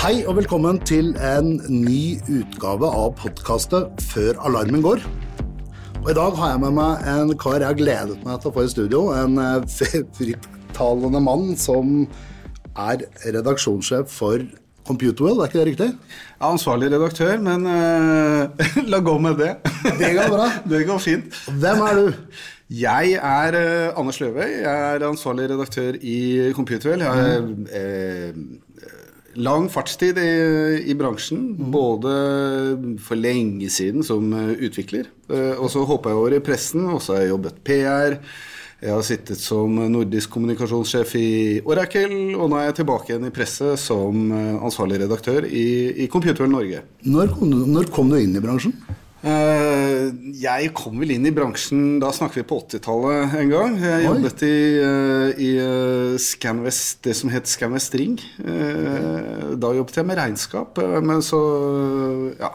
Hei og velkommen til en ny utgave av podkastet Før alarmen går. Og I dag har jeg med meg en kar jeg har gledet meg til å få i studio. En eh, frittalende mann som er redaksjonssjef for Computerworld, er ikke det riktig? Ja, ansvarlig redaktør, men uh, la gå med det. Det går bra. det går fint. Hvem er du? Jeg er uh, Anders Løvøy. Jeg er ansvarlig redaktør i Computerwell. Jeg er, eh, lang fartstid i, i bransjen, både for lenge siden som eh, utvikler, eh, og så hoppa jeg over i pressen, og så har jeg jobbet PR. Jeg har sittet som nordisk kommunikasjonssjef i Oracle, og nå er jeg tilbake igjen i presse som eh, ansvarlig redaktør i, i Computerwell Norge. Når kom, du, når kom du inn i bransjen? Uh, jeg kom vel inn i bransjen Da snakker vi på 80-tallet en gang. Jeg Oi. jobbet i, uh, i eh, Scanvest, det som het Scanvest Ring. Eh, Da jobbet jeg med regnskap, eh, men så Ja.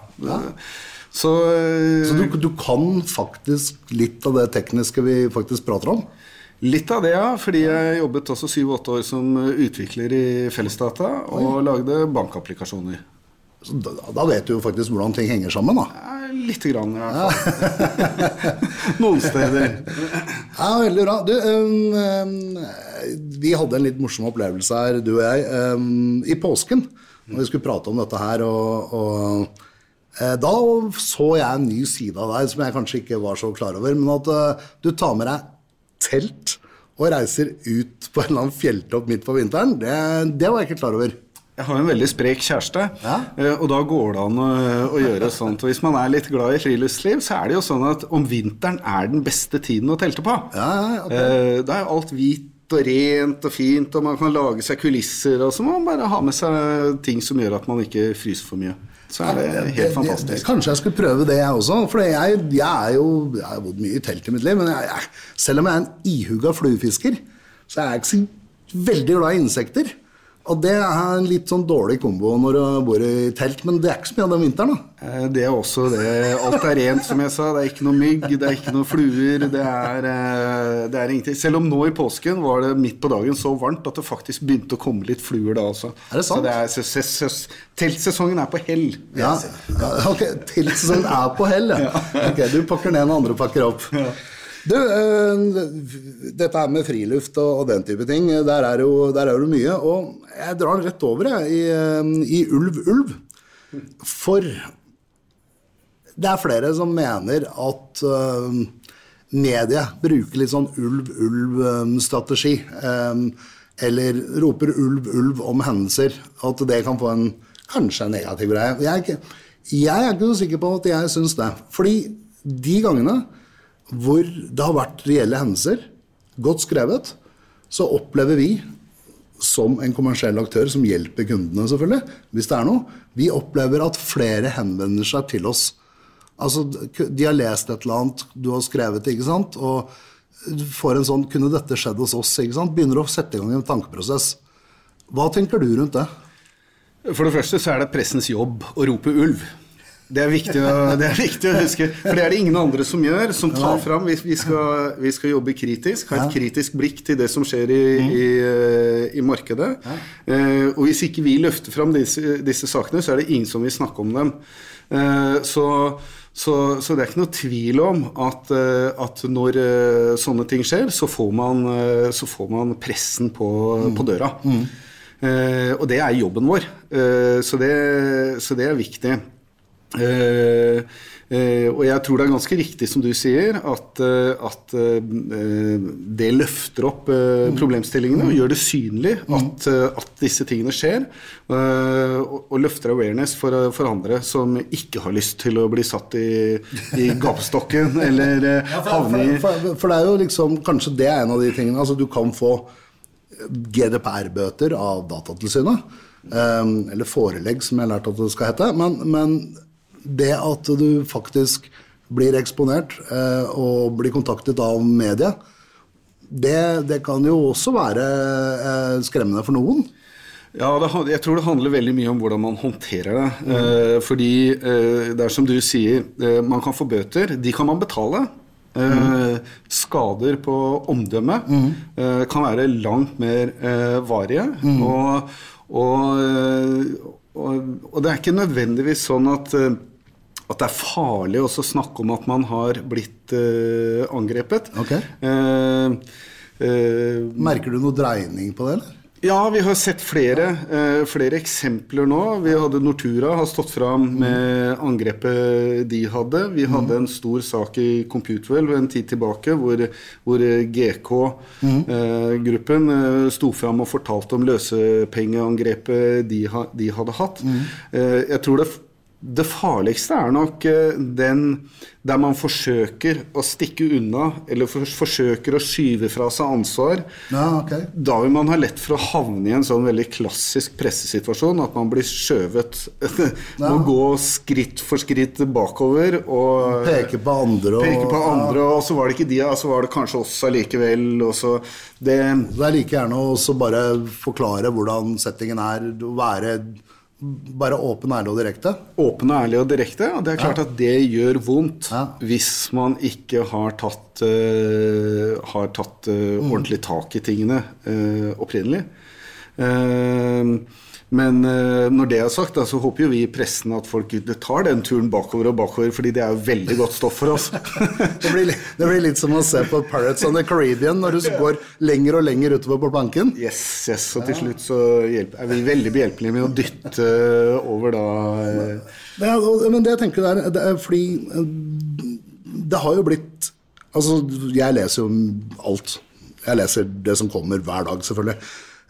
Så, eh, Så du, du kan faktisk litt av det tekniske vi faktisk prater om? Litt av det, ja. Fordi jeg jobbet også syv-åtte år som utvikler i Fellesdata og lagde bankapplikasjoner. Så da, da vet du jo faktisk hvordan ting henger sammen, da. Ja, Lite grann, i hvert fall. Noen steder. Ja, veldig bra. Du, um, øhm, vi hadde en litt morsom opplevelse her, du og jeg, um, i påsken. Når vi skulle prate om dette her, og, og eh, da så jeg en ny side av deg som jeg kanskje ikke var så klar over. Men at eh, du tar med deg telt og reiser ut på en eller annen fjelltopp midt på vinteren, det, det var jeg ikke klar over. Jeg har en veldig sprek kjæreste, Ja. og da går det an å, å gjøre sånt. Og hvis man er litt glad i friluftsliv, så er det jo sånn at om vinteren er den beste tiden å telte på. Ja, okay. Da er alt hvit og rent og fint, og man kan lage seg kulisser, og så må man bare ha med seg ting som gjør at man ikke fryser for mye. Så er det helt Det- det- fantastisk. kanskje jeg skulle prøve det, jeg også. For jeg, jeg er jo Jeg har bodd mye i telt i mitt liv, men jeg, selv om jeg er en ihuga fluefisker, så er jeg ikke så veldig glad i insekter. Og det er en litt sånn dårlig kombo når du bor i telt, men det er ikke så mye av om vinteren, da. Eh, Det er også det. Alt er rent, som jeg sa. Det er ikke noe mygg, det er ikke noe fluer. Det er, eh, det er ingenting. Selv om nå i påsken var det midt på dagen så varmt at det faktisk begynte å komme litt fluer da også. Er det sant? Så det er, ses- ses- ses- teltsesongen er på hell. Ja, ja, ok, Teltsesongen er på hell, ja. Ok, Du pakker ned når andre pakker opp. Du, eh, dette her med friluft og, og den type ting, der er jo, der er jo mye. Og jeg drar den rett over jeg, i, eh, i Ulv Ulv. For det er flere som mener at uh, mediet bruker litt sånn ulv-ulv-strategi. Um, eller roper ulv, ulv om hendelser. At det kan få en kanskje en negativ greie. Jeg er ikke, jeg er ikke så sikker på at jeg syns det. Fordi de gangene hvor det har vært reelle hendelser, godt skrevet, så opplever vi som en kommersiell aktør som hjelper kundene, selvfølgelig, hvis det er noe, vi opplever at flere henvender seg til oss. Altså, De har lest et eller annet, du har skrevet ikke sant? og får en sånn Kunne dette skjedd hos oss? ikke sant? Begynner å sette i gang en tankeprosess. Hva tenker du rundt det? For det første så er det pressens jobb å rope ulv. Det er, viktig å, det er viktig å huske, for det er det ingen andre som gjør. Som tar fram. Vi, vi, skal, vi skal jobbe kritisk, ha et kritisk blikk til det som skjer i, i, eh, i markedet. Eh, og hvis ikke vi løfter fram disse, disse sakene, så er det ingen som vil snakke om dem. Eh, så, så, så det er ikke noe tvil om at, at når sånne ting skjer, så får man, så får man pressen på, på døra. Eh, og det er jobben vår. Eh, så, det, så det er viktig. Eh, eh, og jeg tror det er ganske riktig som du sier, at, eh, at det løfter opp eh, problemstillingene og gjør det synlig at, eh, at disse tingene skjer. og, og løfter awareness for, for andre som ikke har lyst til å bli satt i, i gapestokken eller havne i For, det er jo liksom Kanskje det er en av de tingene. Altså, du kan få GDPR-bøter av Datatilsynet. Eller forelegg, som jeg har lært at det skal hete. Men, men det at du faktisk blir eksponert eh, og blir kontaktet av media, det, det kan jo også være eh, skremmende for noen. Ja, det, jeg tror det handler veldig mye om hvordan man håndterer det. Eh, fordi eh, det er som du sier, eh, man kan få bøter. De kan man betale. Eh, skader på omdømmet eh, kan være langt mer eh, varige. Og, og, eh, og, og, det er ikke nødvendigvis sånn at, at det er farlig å snakke om at man har blitt uh, angrepet. Okay. Uh, uh, Merker du noe dreining på det, eller? Ja, vi har sett flere, flere, eksempler nå. Vi hadde Nortura har stått fram med angrepet de hadde. Vi hadde mm. en stor sak i Computerwell en tid tilbake hvor, hvor GK-gruppen mm. sto fram og fortalte om løsepengeangrepet de, de hadde hatt. Mm. Jeg tror det det farligste er nok eh, den der man forsøker å stikke unna, eller forsøker å skyve fra seg ansvar. Ja, okay. Da vil man ha lett for å havne i en sånn veldig klassisk pressesituasjon. At man blir skjøvet. Ja. Må gå skritt for skritt bakover og Peke på andre. Og, peke på andre, og så var det ikke de, og så var det kanskje oss allikevel. det, det er like gjerne å bare forklare hvordan settingen er. Være bare åpen, ærlig og direkte? Åpen, ærlig og direkte. Og det er klart ja. at det gjør vondt ja. hvis man ikke har tatt, uh, har tatt uh, ordentlig tak i tingene uh, opprinnelig. Uh, men uh, når det er sagt, så håper jo vi i pressen at folk tar den turen bakover og bakover, fordi det er jo veldig godt stoff for oss. det, blir, det, blir, litt som å se på Pirates of the Caribbean når du går lenger og lenger utover på planken. Yes, yes, og til slutt så er vi veldig behjelpelige med å dytte over da det er, Men det jeg tenker der, det er fordi uh, det har jo blitt Altså, jeg leser jo alt. Jeg leser det som kommer hver dag, selvfølgelig.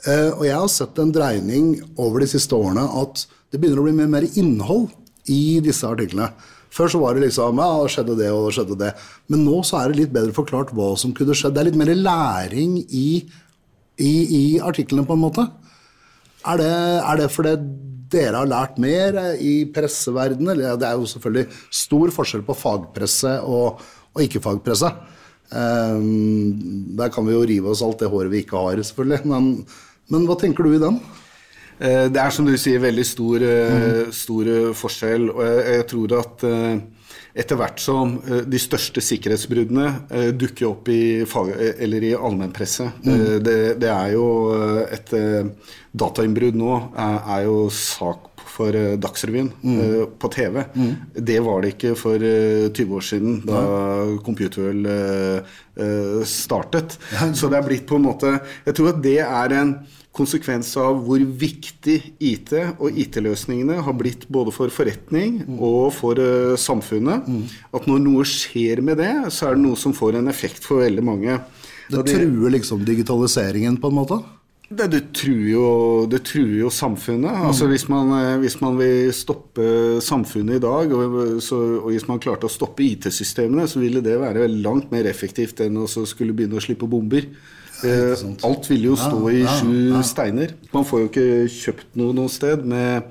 Eh, og jeg har sett en dreining over de siste årene at det begynner å bli mer, mer innhold i disse artiklene. Før så var det liksom ja, det skjedde det og det skjedde det. Men nå så er det litt bedre forklart hva som kunne skjedd. Det er litt mer læring i, i, i artiklene, på en måte. Er det, er det fordi dere har lært mer i presseverdenen? Det er jo selvfølgelig stor forskjell på fagpresse og, og ikke-fagpresse. Um, der kan vi jo rive oss alt det håret vi ikke har, selvfølgelig. Men, men hva tenker du i den? Eh, det er som du sier, veldig stor, mm. stor forskjell. Og jeg, jeg, tror at etter hvert som de største sikkerhetsbruddene dukker opp i, eller i allmennpresse mm. det, det, er jo et datainnbrudd nå er, jo sak for Dagsrevyen mm. på TV. Mm. Det var det ikke for uh, eh, 20 år siden, da ja. Computerwell startet. Så det er blitt på en måte Jeg tror at det er en konsekvens av hvor viktig IT og IT-løsningene har blitt både for forretning mm. og for samfunnet. Mm. At når noe skjer med det, så er det noe som får en effekt for veldig mange. Det truer liksom digitaliseringen på en måte? Det, det, truer jo, det, truer jo, samfunnet. Mm. Altså hvis man, eh, hvis man, vil stoppe samfunnet i dag, og, så, og hvis man klarte å stoppe IT-systemene, så ville det være langt mer effektivt enn å skulle begynne å slippe bomber. Eh, alt ville jo stå i sju steiner. Man får jo ikke kjøpt noe noe sted med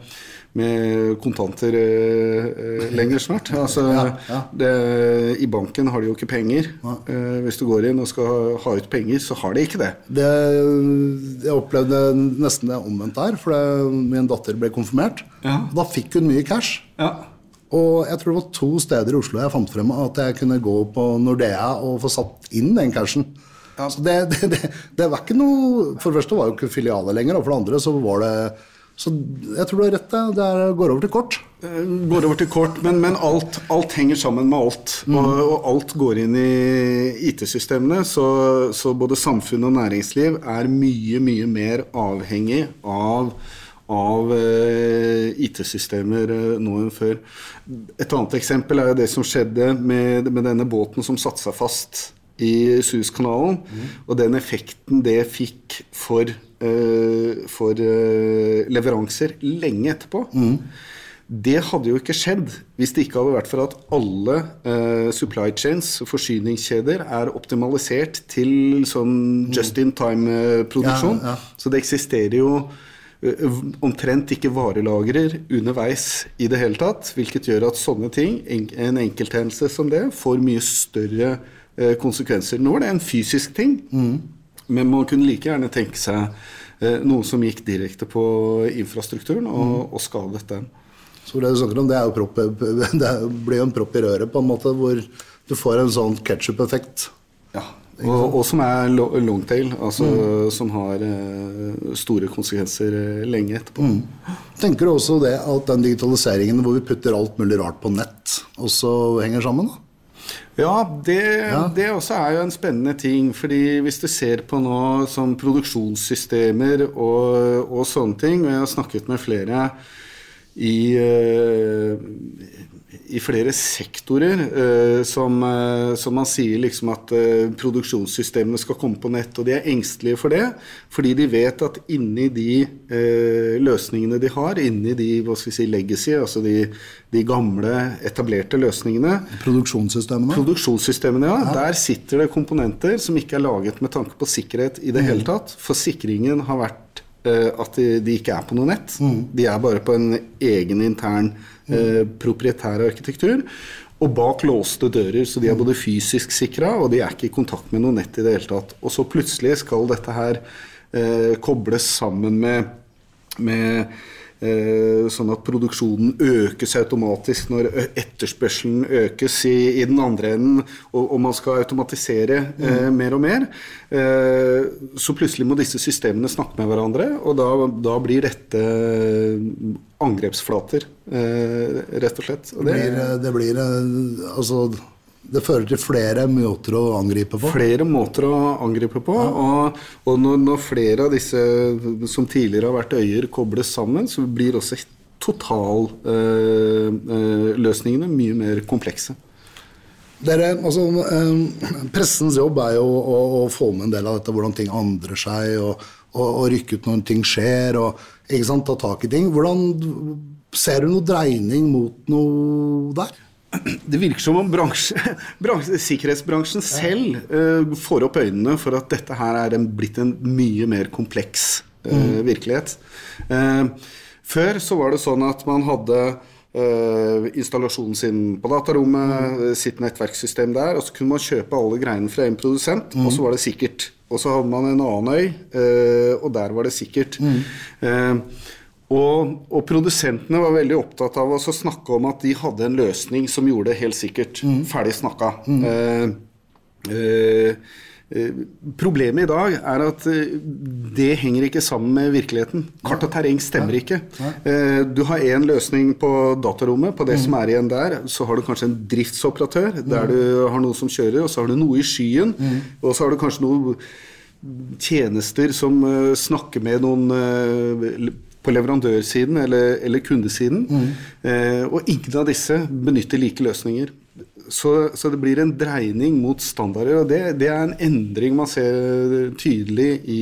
med kontanter eh, eh, lenger snart. Altså, ja, ja. Det, I banken har de jo ikke penger. Eh, hvis du går inn og skal ha, ut penger, så har de ikke det. det jeg opplevde nesten det omvendt der, for det, min datter ble konfirmert. Ja. Da fikk hun mye cash. Og jeg tror det var to steder i Oslo jeg fant frem at jeg kunne gå på Nordea og få satt inn den cashen. Så det, det, det, var ikke noe For det første var det jo ikke filialer lenger, og for det andre så var det så jeg tror du har rett. Det går over til kort. Eh, går over til kort, men, men alt, alt, henger sammen med alt. Mm. Og, og, alt går inn i IT-systemene. Så, så, både samfunn og næringsliv er mye, mye mer avhengig av, av uh, IT-systemer uh, nå enn før. Et annet eksempel er jo det som skjedde med, med denne båten som satte seg fast i Suezkanalen, mm. og den effekten det fikk for uh, for uh, leveranser lenge etterpå. Mm. Det hadde jo ikke skjedd hvis det ikke hadde vært for at alle uh, supply chains, forsyningskjeder, er optimalisert til sånn just in time-produksjon. Ja, ja. Så det eksisterer jo omtrent ikke varelagrer underveis i det hele tatt. Hvilket gjør at sånne ting, en, en enkelthendelse som det, får mye større uh, konsekvenser. Nå var det en fysisk ting. Mm. Men man kunne like gjerne tenke seg eh, noe som gikk direkte på infrastrukturen og, og skadet den. Så det du snakker om, det, er jo propp, det blir jo en propp i røret, på en måte, hvor du får en sånn ketsjup-effekt. Ja, Og, og, som er longtail, altså mm. som har uh, store konsekvenser lenge etterpå. Mm. Tenker du også det at den digitaliseringen hvor vi putter alt mulig rart på nett, også henger sammen? da? Ja, det, ja. det også er jo en spennende ting. fordi hvis du ser på nå som produksjonssystemer og, og sånne ting, og jeg har snakket med flere i, uh, i flere sektorer uh, som, uh, som, man sier liksom at uh, produksjonssystemene skal komme på nett. Og de er engstelige for det, fordi de vet at inni de løsningene de har, inni de hva skal vi si, legacy, altså de, de gamle, etablerte løsningene Produksjonssystemene? Produksjonssystemene, ja, ja. Der sitter det komponenter som ikke er laget med tanke på sikkerhet i det mm. hele tatt. For sikringen har vært at de, de, ikke er på noe nett. Mm. De er bare på en egen intern eh, proprietær arkitektur. Og bak låste dører, så de er både fysisk sikra, og de er ikke i kontakt med noe nett i det hele tatt. Og så plutselig skal dette her eh, kobles sammen med, med sånn at produksjonen økes automatisk når etterspørselen økes i, i den andre enden, og, og, man skal automatisere eh, mm. mer og mer. Eh, så plutselig må disse systemene snakke med hverandre, og da, da blir dette angrepsflater, eh, rett og slett. Og det, det, blir, det blir altså det fører til flere måter å angripe på? Flere måter å angripe på. Ja. Og, og når, når, flere av disse som tidligere har vært øyer, kobles sammen, så blir også totalløsningene øh, eh, mye mer komplekse. Dere, altså, øh, pressens jobb er jo å, å, få med en del av dette, hvordan ting andrer seg, og, og, og rykke ut når ting skjer, og sant, ta tak i ting. Hvordan Ser du noe dreining mot noe der? Det virker som om bransje, bransje, sikkerhetsbransjen selv uh, får opp øynene for at dette her er en, blitt en mye mer kompleks uh, mm. virkelighet. Uh, før så var det sånn at man hadde installasjonen sin på datarommet, mm. sitt nettverkssystem der, og så kunne man kjøpe alle greiene fra en produsent, mm. og så var det sikkert. Og så hadde man en annen øy, og der var det sikkert. Mm. Og, og, produsentene var veldig opptatt av å snakke om at de hadde en løsning som gjorde det helt sikkert. Mm. Ferdig snakka. Mm. Eh, eh, eh, problemet i dag er at eh, det henger ikke sammen med virkeligheten. Kart og terreng stemmer ikke. Eh, du har én løsning på datarommet, på det mm. som er igjen der. Så har du kanskje en driftsoperatør der mm. du har noe som kjører, og så har du noe i skyen. Mm. Og så har du kanskje noen tjenester som snakker med noen på leverandørsiden eller, eller kundesiden. Mm. Eh, og ingen av disse benytter like løsninger. Så, så, det blir en dreining mot standarder, og det, det er en endring man ser tydelig i,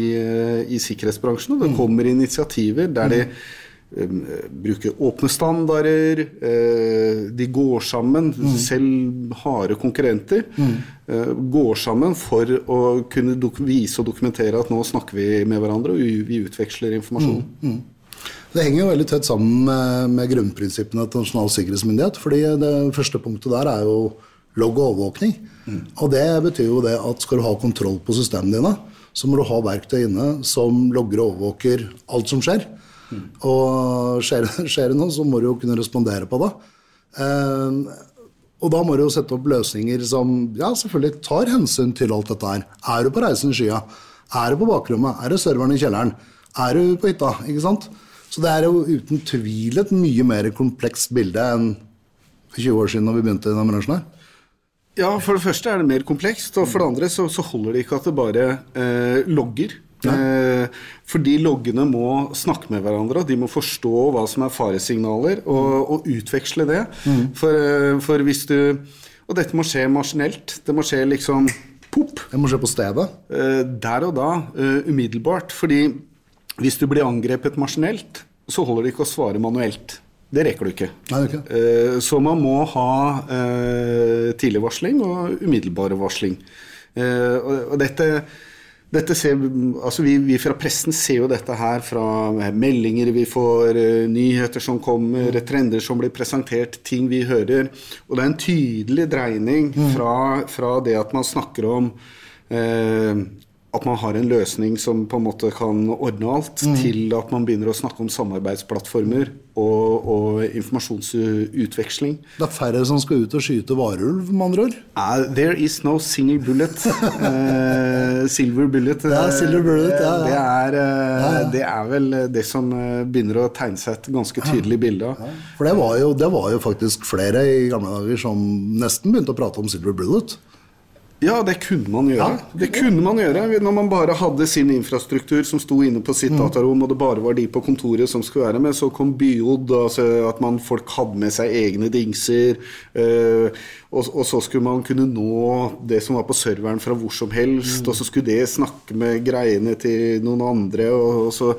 i sikkerhetsbransjen. Og det mm. kommer initiativer der de um, bruker åpne standarder, uh, de går sammen, mm. selv harde konkurrenter, mm. uh, går sammen for å kunne vise og dokumentere at nå snakker vi med hverandre, og vi utveksler informasjon. Mm. Det henger jo veldig tett sammen med, med grunnprinsippene til Nasjonal sikkerhetsmyndighet. fordi det første punktet der er jo logg og overvåkning. Mm. Og det betyr jo det at skal du ha kontroll på systemene dine, så må du ha verktøy inne som logger og overvåker alt som skjer. Mm. Og skjer, skjer, det noe, så må du jo kunne respondere på det. Eh, og da må du jo sette opp løsninger som ja, selvfølgelig tar hensyn til alt dette her. Er du på reisen i skya? Er du på bakrommet? Er det serveren i kjelleren? Er du på hytta? Ikke sant? Så det er jo uten tvil et mye mer komplekst bilde enn for 20 år siden da vi begynte i denne bransjen her. Ja, for det første er det mer komplekst, og for det andre så, så holder det ikke at det bare eh, logger. Eh, fordi loggene må snakke med hverandre, og de må forstå hva som er faresignaler, og, og utveksle det. Mm. For, eh, for, hvis du Og dette må skje maskinelt. Det må skje liksom pop. Det må skje på stedet? Eh, der og da. Uh, umiddelbart. Fordi hvis du blir angrepet maskinelt, så holder det ikke å svare manuelt. Det rekker du ikke. Nei, okay. Eh, så man må ha eh, tidlig varsling og umiddelbar varsling. Eh, og dette, dette ser, altså vi, vi, fra pressen ser jo dette her fra meldinger vi får, nyheter som kommer, trender som blir presentert, ting vi hører. Og det er en tydelig dreining mm. fra, fra det at man snakker om at man har en løsning som på en måte kan ordne alt, mm. til at man begynner å snakke om samarbeidsplattformer og, og informasjonsutveksling. Det er færre som skal ut og skyte varulv, med andre ord? Uh, there is no single bullet. uh, silver bullet. Ja, silver bullet ja, ja. Det, er, uh, det, er, vel det som begynner å tegne seg et ganske tydelig bilde av. For det var, jo, det var jo faktisk flere i gamle dager som nesten begynte å prate om silver bullet. Ja, det kunne man gjøre. Ja. Det kunne man gjøre Når man bare hadde sin infrastruktur som sto inne på sitt mm. datarom, og det bare var de på kontoret som skulle være med. Så kom Byod, altså at man, folk hadde med seg egne dingser. Øh, og, og, så skulle man kunne nå det som var på serveren fra hvor som helst. Mm. Og så skulle det snakke med greiene til noen andre. Og, og, så,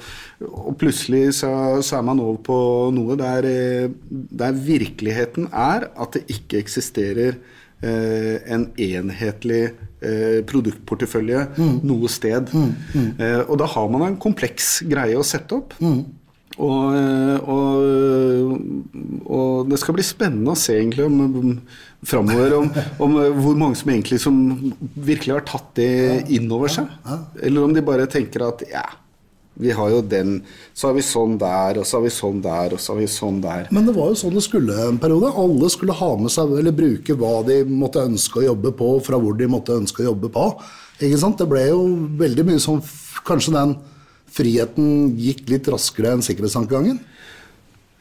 og plutselig så, så, er man over på noe der, eh, der virkeligheten er at det ikke eksisterer en enhetlig eh, produktportefølje mm. noe sted. Mm. Mm. Eh, og da har man en kompleks greie å sette opp. Mm. Og, og, og, det skal bli spennende å se egentlig om, framover om, om, hvor mange som egentlig som virkelig har tatt det inn over seg. Eller om de bare tenker at ja, vi har jo den, så har vi sånn der, og så har vi sånn der, og så har vi sånn der. Men det var jo sånn det skulle en periode. Alle skulle ha med seg, eller bruke hva de måtte ønske å jobbe på, fra hvor de måtte ønske å jobbe på. Ikke sant? Det ble jo veldig mye sånn Kanskje den friheten gikk litt raskere enn sikkerhetstankegangen?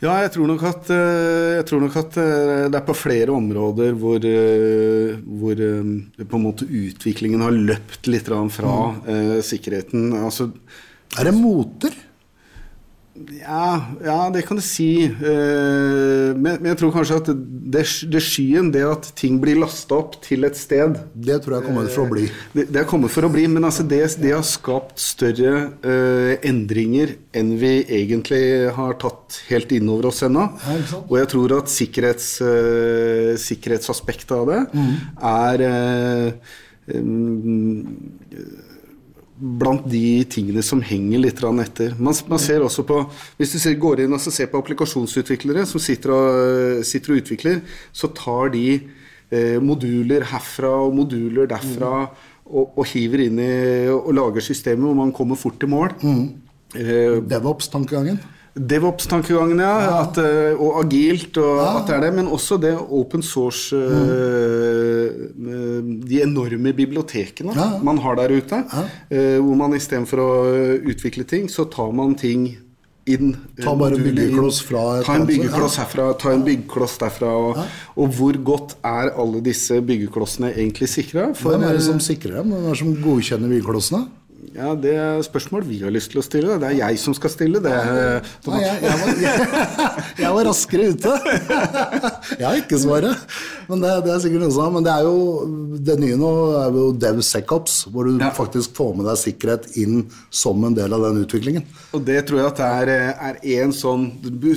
Ja, jeg tror nok at, jeg tror nok at eh, det er på flere områder hvor, eh, hvor på en måte utviklingen har løpt litt fra mm. sikkerheten. Altså er det moter? Ja, ja, det kan du si. Uh, men, jeg tror kanskje at det, det, skyen, det at ting blir lasta opp til et sted Det tror jeg er kommet for å bli. Uh, det, det, er kommet for å bli, men altså det, det har skapt større uh, endringer enn vi egentlig har tatt helt inn over oss ennå. Og jeg tror at sikkerhets, sikkerhetsaspektet av det mm. er um, blant de tingene som henger litt etter. Man, man, ser også på, Hvis du ser, går inn og ser på applikasjonsutviklere som sitter og, sitter og utvikler, så tar de eh, moduler herfra og moduler derfra mm. og, og, hiver inn i og lager systemer hvor man kommer fort til mål. Mm. Eh, DevOps-tankegangen? DevOps-tankegangen, ja. ja. At, eh, og agilt, og ja. at det er det. Men også det open source mm. De enorme bibliotekene ja. man har der ute. Hvor man istedenfor å utvikle ting, så tar man ting inn. Ta bare en byggekloss fra et Ta en byggekloss herfra, ta en byggekloss derfra. Og, og, hvor godt er alle disse byggeklossene egentlig sikra? Hvem er det som sikrer dem? Hvem er det som godkjenner byggeklossene? Ja, Det er spørsmål vi har lyst til å stille. Det er jeg som skal stille. Det er, Nei, jeg, jeg, var, jeg, jeg, var, raskere ute. Jeg har ikke svaret. Men det, det, er sikkert noe sånn. Men det er jo det nye nå er jo DevSecOps, hvor du ja. faktisk får med deg sikkerhet inn som en del av den utviklingen. Og det tror jeg at det er, er en sånn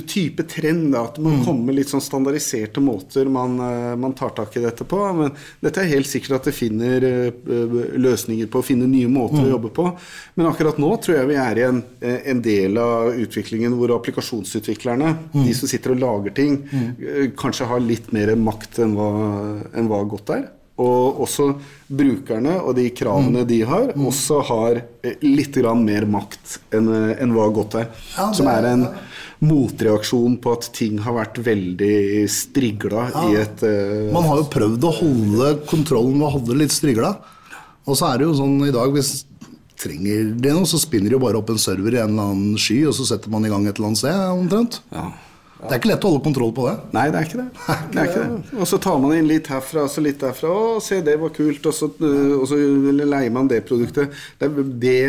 type trend. Da, at man mm. kommer litt sånn standardiserte måter man, eh, man, tar tak i dette på. Men dette er helt sikkert at det finner eh, løsninger på å finne nye måter mm. å jobbe på. Men akkurat nå tror jeg vi er i en, eh, en del av utviklingen hvor applikasjonsutviklerne, mm. de som sitter og lager ting, mm. kanskje har litt mer makt enn hva, enn hva godt er. Og også brukerne og de kravene mm. de har, mm. også har eh, litt mer makt enn, enn hva godt er. Ja, det, som er en motreaksjon på at ting har vært veldig strigla ja. i et uh, Man har jo prøvd å holde kontrollen ved å holde litt strigla. Og så er det jo sånn i dag, hvis trenger det noe, så spinner de jo bare opp en server i en eller annen sky, og så setter man i gang et eller annet sted, omtrent. Ja. Det er ikke lett å holde kontroll på det. Nei, det er ikke det. det, er ikke det. Og så tar man inn litt herfra og så litt derfra. Å, se, det var kult. Og så, og så leier man det produktet. Det det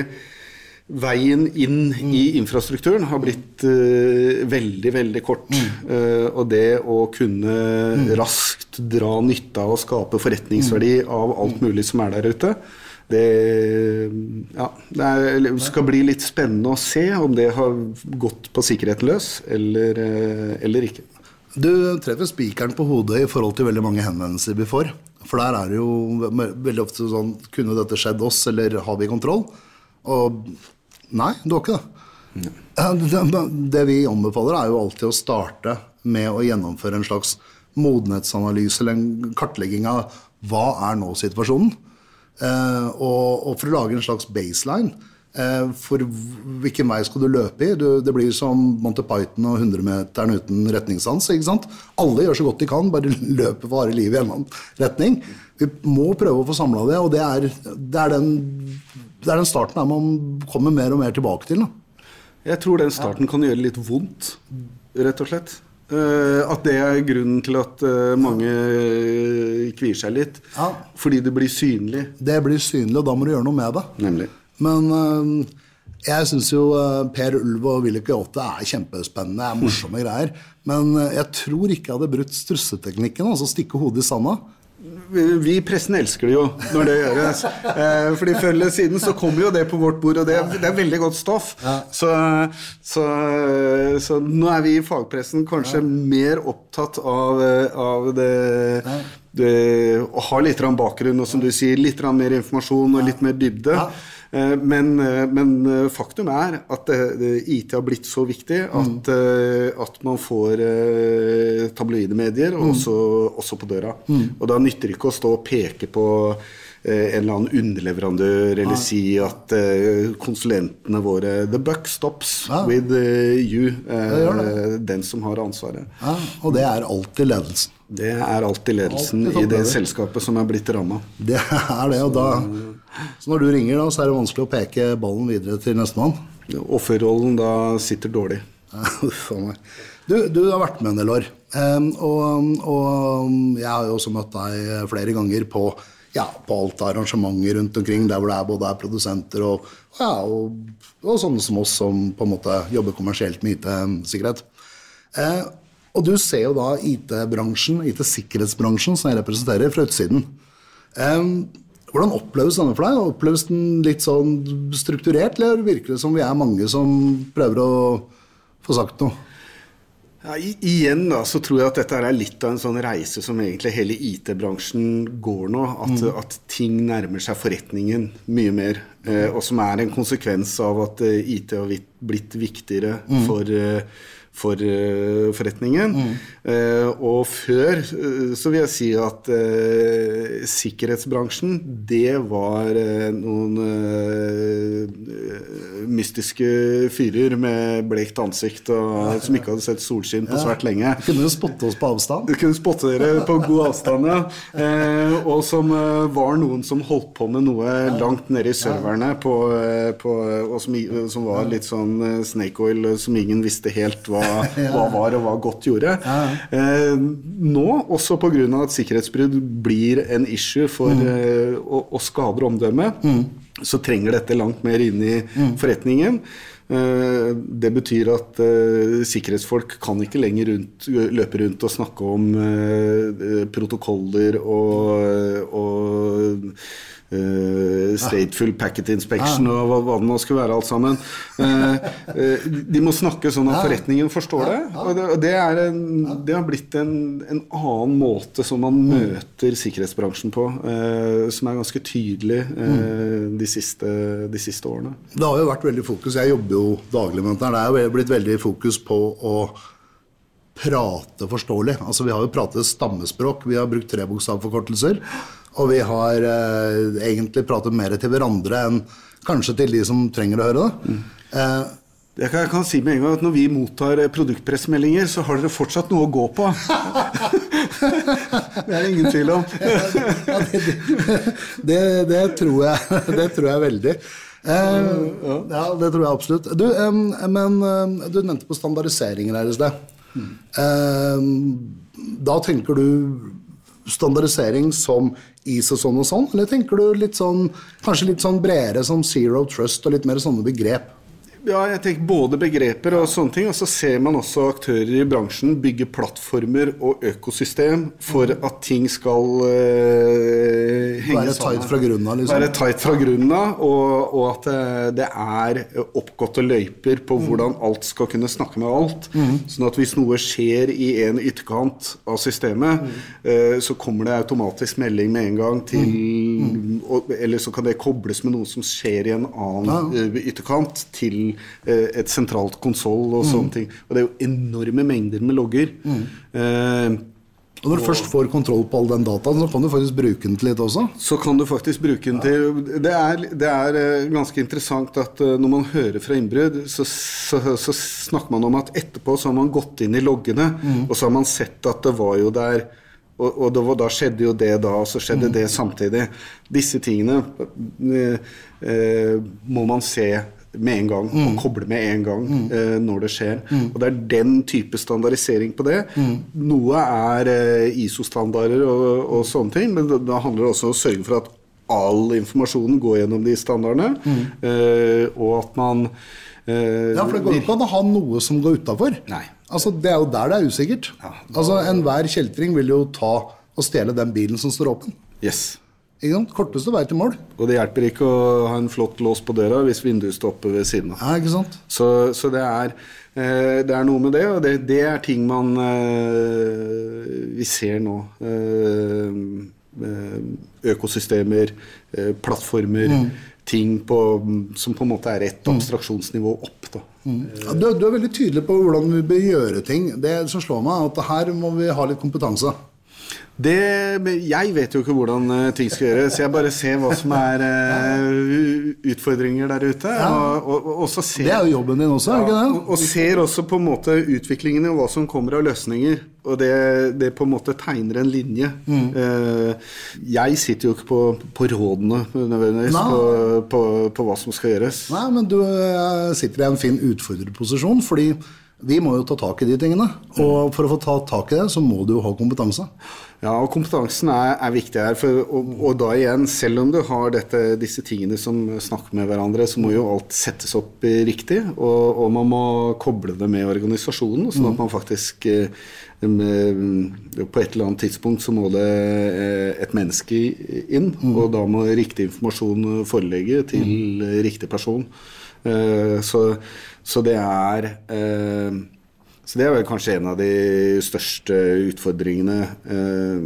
Veien inn mm. i infrastrukturen har blitt uh, veldig, veldig kort. Mm. Uh, og det å kunne mm. raskt dra nytte av å skape forretningsverdi mm. av alt mulig som er der ute, det, ja, det er, skal bli litt spennende å se om det har gått på sikkerheten løs eller, eh, eller ikke. Du treffer spikeren på hodet i forhold til veldig mange henvendelser vi får. For der er det jo veldig ofte sånn Kunne dette skjedd oss, eller har vi kontroll? Og nei, du har ikke det. Det, det vi anbefaler, er jo alltid å starte med å gjennomføre en slags modenhetsanalyse eller en kartlegging av hva er nå situasjonen. Eh, og, for å lage en slags baseline eh, for hvilken vei skal du løpe i. Det blir som Monty Python og 100-meteren uten retningssans. ikke sant? Alle gjør så godt de kan, bare løper for harde livet i en annen retning. Vi må prøve å få samla det, og det er, det, er den, det er, den, starten der man kommer mer og mer tilbake til. Da. Jeg tror den starten kan gjøre litt vondt, rett og slett. Uh, at det er grunnen til at uh, mange uh, kvier seg litt. Ja. Fordi det blir synlig. Det blir synlig, og da må du gjøre noe med det. Nemlig. Men jeg syns jo Per Ulv og Willy Coyote er kjempespennende, er morsomme greier. Men jeg tror ikke jeg hadde brutt strusseteknikken, altså stikke hodet i sanda. Vi i pressen elsker det jo når det gjøres. Eh, fordi Før eller siden så kommer jo det på vårt bord, og det det er veldig godt stoff. Ja. Så, så, så, nå er vi i fagpressen kanskje ja. mer opptatt av, av det. Det, å ha litt bakgrunn og som du sier, litt mer informasjon og litt mer dybde. Eh, men, eh, men, eh, faktum er at IT har blitt så viktig at, mm. at man får tabloide medier mm. også, også, på døra. Mm. Og da nytter det ikke å stå og peke på en eller annen underleverandør eller si at konsulentene våre The buck stops ja. with you. den som har ansvaret. Ja, og det er alltid ledelsen. Det er alltid ledelsen alltid i det selskapet som er blitt ramma. Det er det, og da Så når du ringer, da, så er det vanskelig å peke ballen videre til nestemann? Offerrollen da sitter dårlig. Du, du, har vært med en del år. Um, og, og, jeg har jo også møtt deg flere ganger på, ja, på alt arrangementer rundt omkring der hvor det er både er produsenter og, ja, og, og sånne som oss som på en måte jobber kommersielt med IT-sikkerhet. Eh, og du ser jo da IT-bransjen, IT-sikkerhetsbransjen, som jeg representerer, fra utsiden. Eh, hvordan oppleves denne for deg? Oppleves den litt sånn strukturert, eller virker det som vi er mange som prøver å få sagt noe? Ja, igjen da, så tror jeg at dette er litt av en sånn reise som egentlig hele IT-bransjen går nå. At, mm. at, ting nærmer seg forretningen mye mer. Eh, og som er en konsekvens av at eh, IT har blitt viktigere mm. for eh, for uh, forretningen. Mm. Uh, og før uh, så vil jeg si at sikkerhetsbransjen, det var noen mystiske fyrer med blekt ansikt og, som ikke hadde sett solskinn på svært lenge. Du kunne jo spotte oss på avstand. Du kunne spotte dere på god avstand, ja. og som var noen som holdt på med noe langt nede i serverne, på, på, og som, som, var litt sånn snake oil, som ingen visste helt hva hva var og hva godt gjorde. Eh, nå, også pga. at sikkerhetsbrudd blir en issue for mm. eh, å, å skader omdømmet, mm. så trenger dette langt mer inn i mm. forretningen. Eh, det betyr at uh, sikkerhetsfolk kan ikke lenger rundt, løpe rundt og snakke om uh, protokoller og, og Uh, stateful packet inspection og hva, hva det nå skulle være, alt sammen. Uh, uh, de må snakke sånn at forretningen forstår det. Og det, det, en, det har blitt en, en, annen måte som man mm. møter sikkerhetsbransjen på, som er ganske tydelig mm. de, siste, de, siste, årene. Det har jo vært veldig fokus, jeg jobber jo daglig med dette, det er jo blitt veldig fokus på å prate forståelig. Altså Vi har jo pratet stammespråk, vi har brukt trebokstavforkortelser. Og vi har eh, egentlig pratet mer til hverandre enn kanskje til de som trenger å høre det. Mm. Eh, jeg kan, jeg kan, si med en gang at Når vi mottar eh, produktpressmeldinger, så har dere fortsatt noe å gå på. det er det ingen tvil om. ja, det, det, det, tror jeg, det tror jeg veldig. Eh, ja, det tror jeg absolutt. Du, eh, men du nevnte på standardiseringer her i sted. Mm. Eh, da tenker du standardisering som IS og sånn og sånn, eller tenker du litt sånn, kanskje litt sånn bredere som zero trust og litt mer sånne begrep? Ja, jeg tenker både begreper og sånne ting. Og så ser man også aktører i bransjen bygge plattformer og økosystem for at ting skal uh, henge Være tight fra grunnen liksom. Være tight fra grunnen av, og, og, at uh, det er oppgåtte løyper på mm. hvordan alt skal kunne snakke med alt. Mm. Sånn at hvis noe skjer i en ytterkant av systemet, mm. uh, så kommer det automatisk melding med en gang til mm. mm. og, Eller så kan det kobles med noe som skjer i en annen ja. ytterkant, til Eh, et sentralt konsoll og sånne mm. ting. Og det er jo enorme mengder med logger. Mm. Eh, Og når du først får kontroll på all den dataen, så kan du faktisk bruke den til litt også. Så kan du faktisk bruke den til Det er, det er eh, ganske interessant at eh, når man hører fra innbrudd, så, så, så, snakker man om at etterpå så har man gått inn i loggene, mm. og så har man sett at det var jo der og, og da, da, skjedde jo det da, og så skjedde mm. det samtidig. Disse tingene eh, eh, må man se med en gang, mm. og koble med en gang mm. eh, når det skjer. Mm. Og det er den type standardisering på det. Mm. Noe er eh, ISO-standarder og, og, sånne ting, men det, det handler også om å sørge for at all informasjonen går gjennom de standardene, eh, og at man eh, Ja, for det går ikke an å ha noe som går utafor. Altså, det er jo der det er usikkert. Ja, da... altså, Enhver kjeltring vil jo ta og stjele den bilen som står åpen. Yes. Korteste vei til mål. Og det hjelper ikke å ha en flott lås på døra hvis vinduet stopper ved siden av. Ja, ikke sant? Så, så det, er, eh, det, er, noe med det, og det, det er ting man eh, Vi ser nå. Eh, økosystemer, plattformer. Mm. Ting på, som på en måte er et mm. abstraksjonsnivå opp. Mm. Ja, du, du, er veldig tydelig på hvordan vi bør gjøre ting. Det som slår meg, er at her må vi ha litt kompetanse. Det, jeg vet jo ikke hvordan eh, ting skal gjøres. Jeg bare ser hva som er uh, utfordringer der ute. Ja. Og, og, og ser, det er jo jobben din også, ja, ikke det? Og, ser også på en måte utviklingen og hva som kommer av løsninger. Og det, det på en måte tegner en linje. Mm. Uh, jeg sitter jo ikke på, på rådene nødvendigvis på, på, på, hva som skal gjøres. Nei, men du sitter i en fin utfordrerposisjon, fordi vi må jo ta tak i de tingene. Og for å få ta tak i det, så må du jo ha kompetanse. Ja, og kompetansen er, er viktig her. For, og, og, da igjen, selv om du har dette, disse tingene som snakker med hverandre, så må jo alt settes opp riktig. Og, og man må koble det med organisasjonen, sånn at man faktisk eh, på et eller annet tidspunkt så må det eh, et menneske inn, mm. og da må riktig informasjon forelegge til mm. riktig person. Eh, så, så det er så det er vel kanskje en av de største utfordringene eh,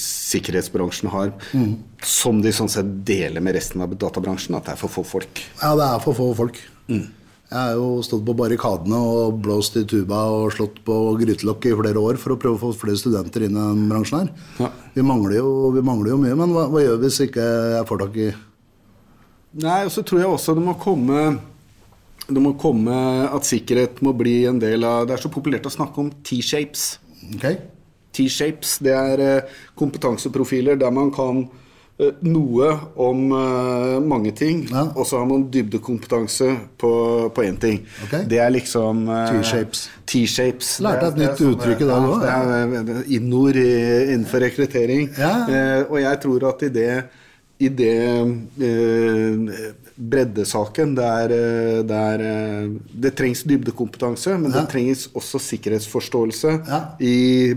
sikkerhetsbransjen har, mm. som de sånn sett deler med resten av databransjen, at det er for få folk. Ja, det er for få folk. Mm. Jeg har jo stått på barrikadene og blåst i tuba og slått på grytelokk i flere år for å prøve å få flere studenter inn i den bransjen her. Ja. Vi, mangler jo, vi, mangler jo, mye, men hva, hva gjør vi hvis ikke jeg får tak i Nei, og så tror jeg også det må komme det må komme at sikkerhet må bli en del av Det er så populært å snakke om T-shapes. Okay. T-shapes, det er eh, kompetanseprofiler der man kan eh, noe om uh, mange ting, ja. og så har man dybdekompetanse på én ting. Okay. Det er liksom T-shapes. T-shapes. Lærte et nytt uttrykk i dag òg. Ja, innord innenfor rekruttering. Ja. Og jeg tror at i det, i det breddesaken. Det, er, det, er, det trengs dybdekompetanse, men ja. det trengs også sikkerhetsforståelse ja.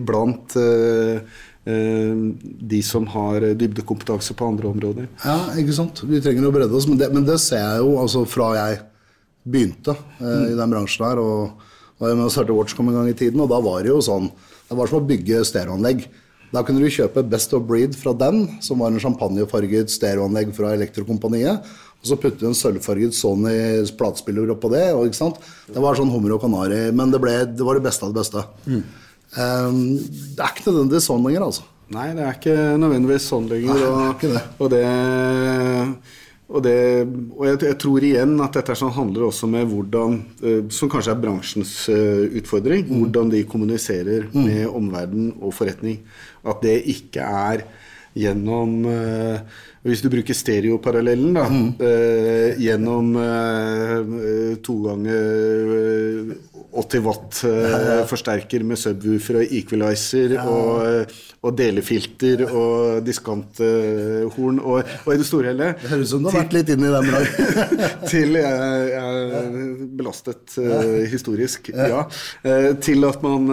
blant uh, de som har dybdekompetanse på andre områder. Ja, ikke sant. Vi trenger å bredde oss, men det, men det ser jeg jo altså fra jeg begynte uh, mm. i den bransjen her. og var med å starte Watchcom en gang i tiden, og da var det jo sånn Det var som å bygge stereoanlegg. Da kunne du kjøpe Best of Breed fra den, som var en champagnefarget stereoanlegg fra Elektrokompaniet. Og så putte du en sølvfarget Sony platespiller oppå det. Og, ikke sant? Det var sånn hummer og kanari, men det, ble, det, var det beste av det beste. Mm. Um, det er ikke nødvendigvis sånn lenger, altså. Nei, det er ikke nødvendigvis sånn lenger. Nei, og, det. og, det, og, det, og jeg, jeg, tror igjen at dette sånn handler også med hvordan, uh, som kanskje er bransjens uh, utfordring, mm. hvordan de kommuniserer mm. med omverden og forretning. At det ikke er gjennom uh, hvis du bruker stereoparallellen, da, mm. eh, gjennom eh, to ganger 80 eh, watt ja. forsterker med subwoofer og equalizer ja. og, og, delefilter og diskanthorn og, og, i det store hele Det høres ut som du har vært litt inne i den dagen. til jeg, er belastet historisk, ja. Til at man,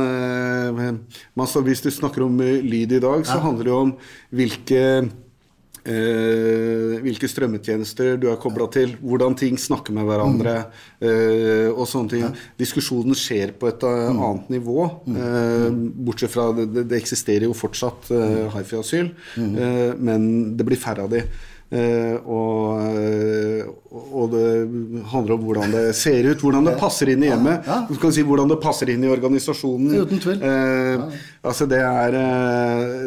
man Hvis du snakker om lyd i dag, så handler det om hvilke Eh, hvilke strømmetjenester du er kobla til, hvordan ting snakker med hverandre. Eh, og sånne ting. Diskusjonen skjer på et uh, annet nivå. Eh, bortsett fra det, det, eksisterer jo fortsatt eh, hifi-asyl, mm. men det blir færre av de. Eh, og, eh, og, det handler om hvordan det ser ut, hvordan det passer inn i hjemmet. Ja, ja. Si hvordan det passer inn i organisasjonen. Uten tvil. Eh, altså det er,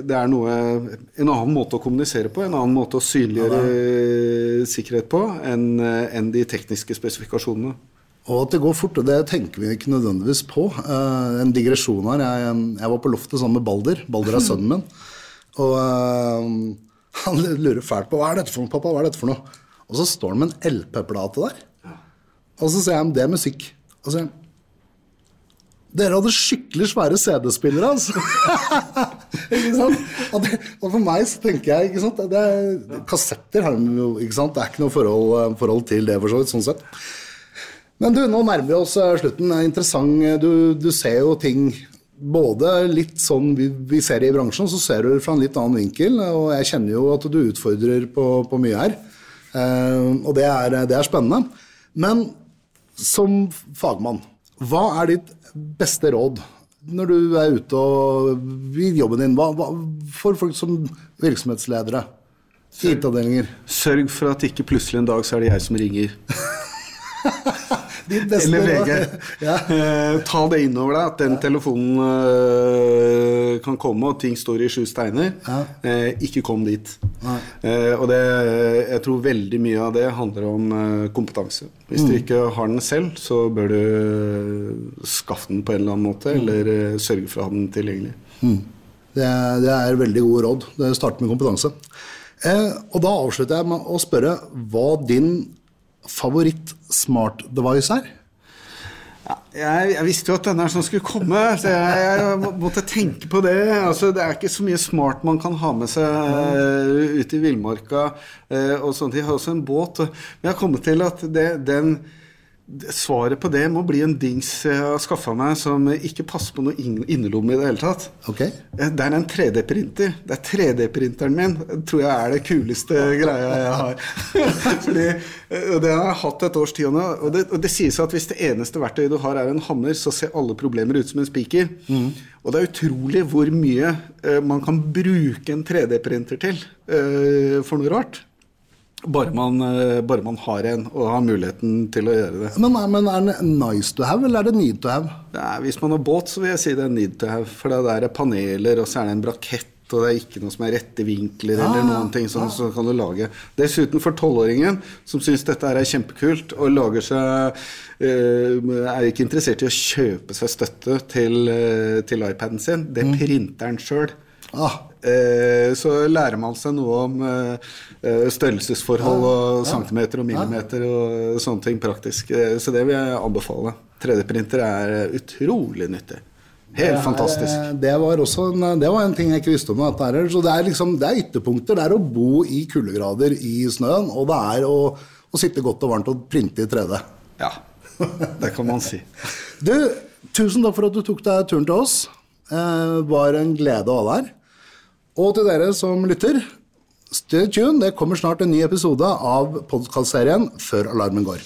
det er noe En annen måte å kommunisere på, en annen måte å synliggjøre sikkerhet på enn en de tekniske spesifikasjonene. Og at det går fort, og det tenker vi ikke nødvendigvis på. En digresjon her. Jeg, jeg, var på loftet sammen med Balder. Balder er sønnen min. Og Han lurer fælt på hva er dette for noe, pappa. hva er dette for noe? Og så står han med en LP-plate der. Og så sier han det er musikk. Og så sier han dere hadde skikkelig svære CD-spillere, altså. ikke sant? Og, det, og, for meg så tenker jeg ikke sant? Det er, Kassetter har de jo, ikke sant? Det er ikke noe forhold, forhold til det, for så vidt. sånn sett. Men du, nå nærmer vi oss eh, slutten. Det er interessant. Du, du ser jo ting både litt sånn vi, vi, ser det i bransjen, så ser du det fra en litt annen vinkel. Og jeg kjenner jo at du utfordrer på, på mye her. Eh, og det er, det er, spennende. Men som fagmann, hva er ditt beste råd når du er ute og i jobben din? Hva, hva, for folk som virksomhetsledere? IT-avdelinger? Sørg for at ikke plutselig en dag så er det jeg som ringer. Eller VG. ja. Eh, ta det innover deg at den telefonen eh, kan komme, og ting står i sju steiner. Ja. Uh, ikke kom dit. og det, jeg tror veldig mye av det handler om kompetanse. Hvis mm. du ikke har den selv, så bør du skaffe den på en eller annen måte, mm. eller sørge for å ha den tilgjengelig. Mm. Det, er, det er veldig gode råd. Det starter med kompetanse. og da avslutter jeg med å spørre hva din favoritt-smart device er? Ja, jeg, jeg, visste jo at denne sånn skulle komme, så jeg, jeg, måtte tenke på det. Altså, det er ikke så mye smart man kan ha med seg uh, ut i villmarka. Uh, og sånt. Jeg har også en båt. Men jeg har kommet til at det, den Svaret på det må bli en dings jeg har skaffa meg som ikke passer på noe innerlomme i det hele tatt. Okay. Eh, det er en 3D-printer. Det er 3D-printeren min. Det tror jeg er det kuleste greia jeg har. Fordi, eh, det har jeg hatt et års tid nå. Og det, og det sies at hvis det eneste verktøyet du har, er en hammer, så ser alle problemer ut som en spiker. Mm. Og det er utrolig hvor mye uh, man kan bruke en 3D-printer til for noe rart. Bare man, eh, bare man, har en og har muligheten til å gjøre det. Men, men er det nice to have, eller er det need to have? Ja, hvis man har båt, så vil jeg si det er need to have. For det er paneler, og så er det en brakett, og det er ikke noe som er rette vinkler eller noen ting sånn, så kan du lage. Dessuten for tolvåringen, som syns dette er kjempekult, og lager seg øh, Er ikke interessert i å kjøpe seg støtte til, øh, til iPaden sin. Det mm. printer han sjøl. Ah. Eh, så lærer man seg noe om eh, eh, størrelsesforhold og centimeter og millimeter og sånne ting praktisk. Så det vil jeg anbefale. 3D-printer er utrolig nyttig. Helt det fantastisk. Det var også en, det var en ting jeg ikke visste om. Er, så det er, liksom, det er ytterpunkter. Det er å bo i kuldegrader i snøen, og det er å, å sitte godt og varmt og printe i 3D. Ja, det kan man si. du, tusen takk for at du tok deg turen til oss. Det var en glede å ha deg her. Og til dere som lytter, stay tuned. Det kommer snart en ny episode av podkastserien Før alarmen går.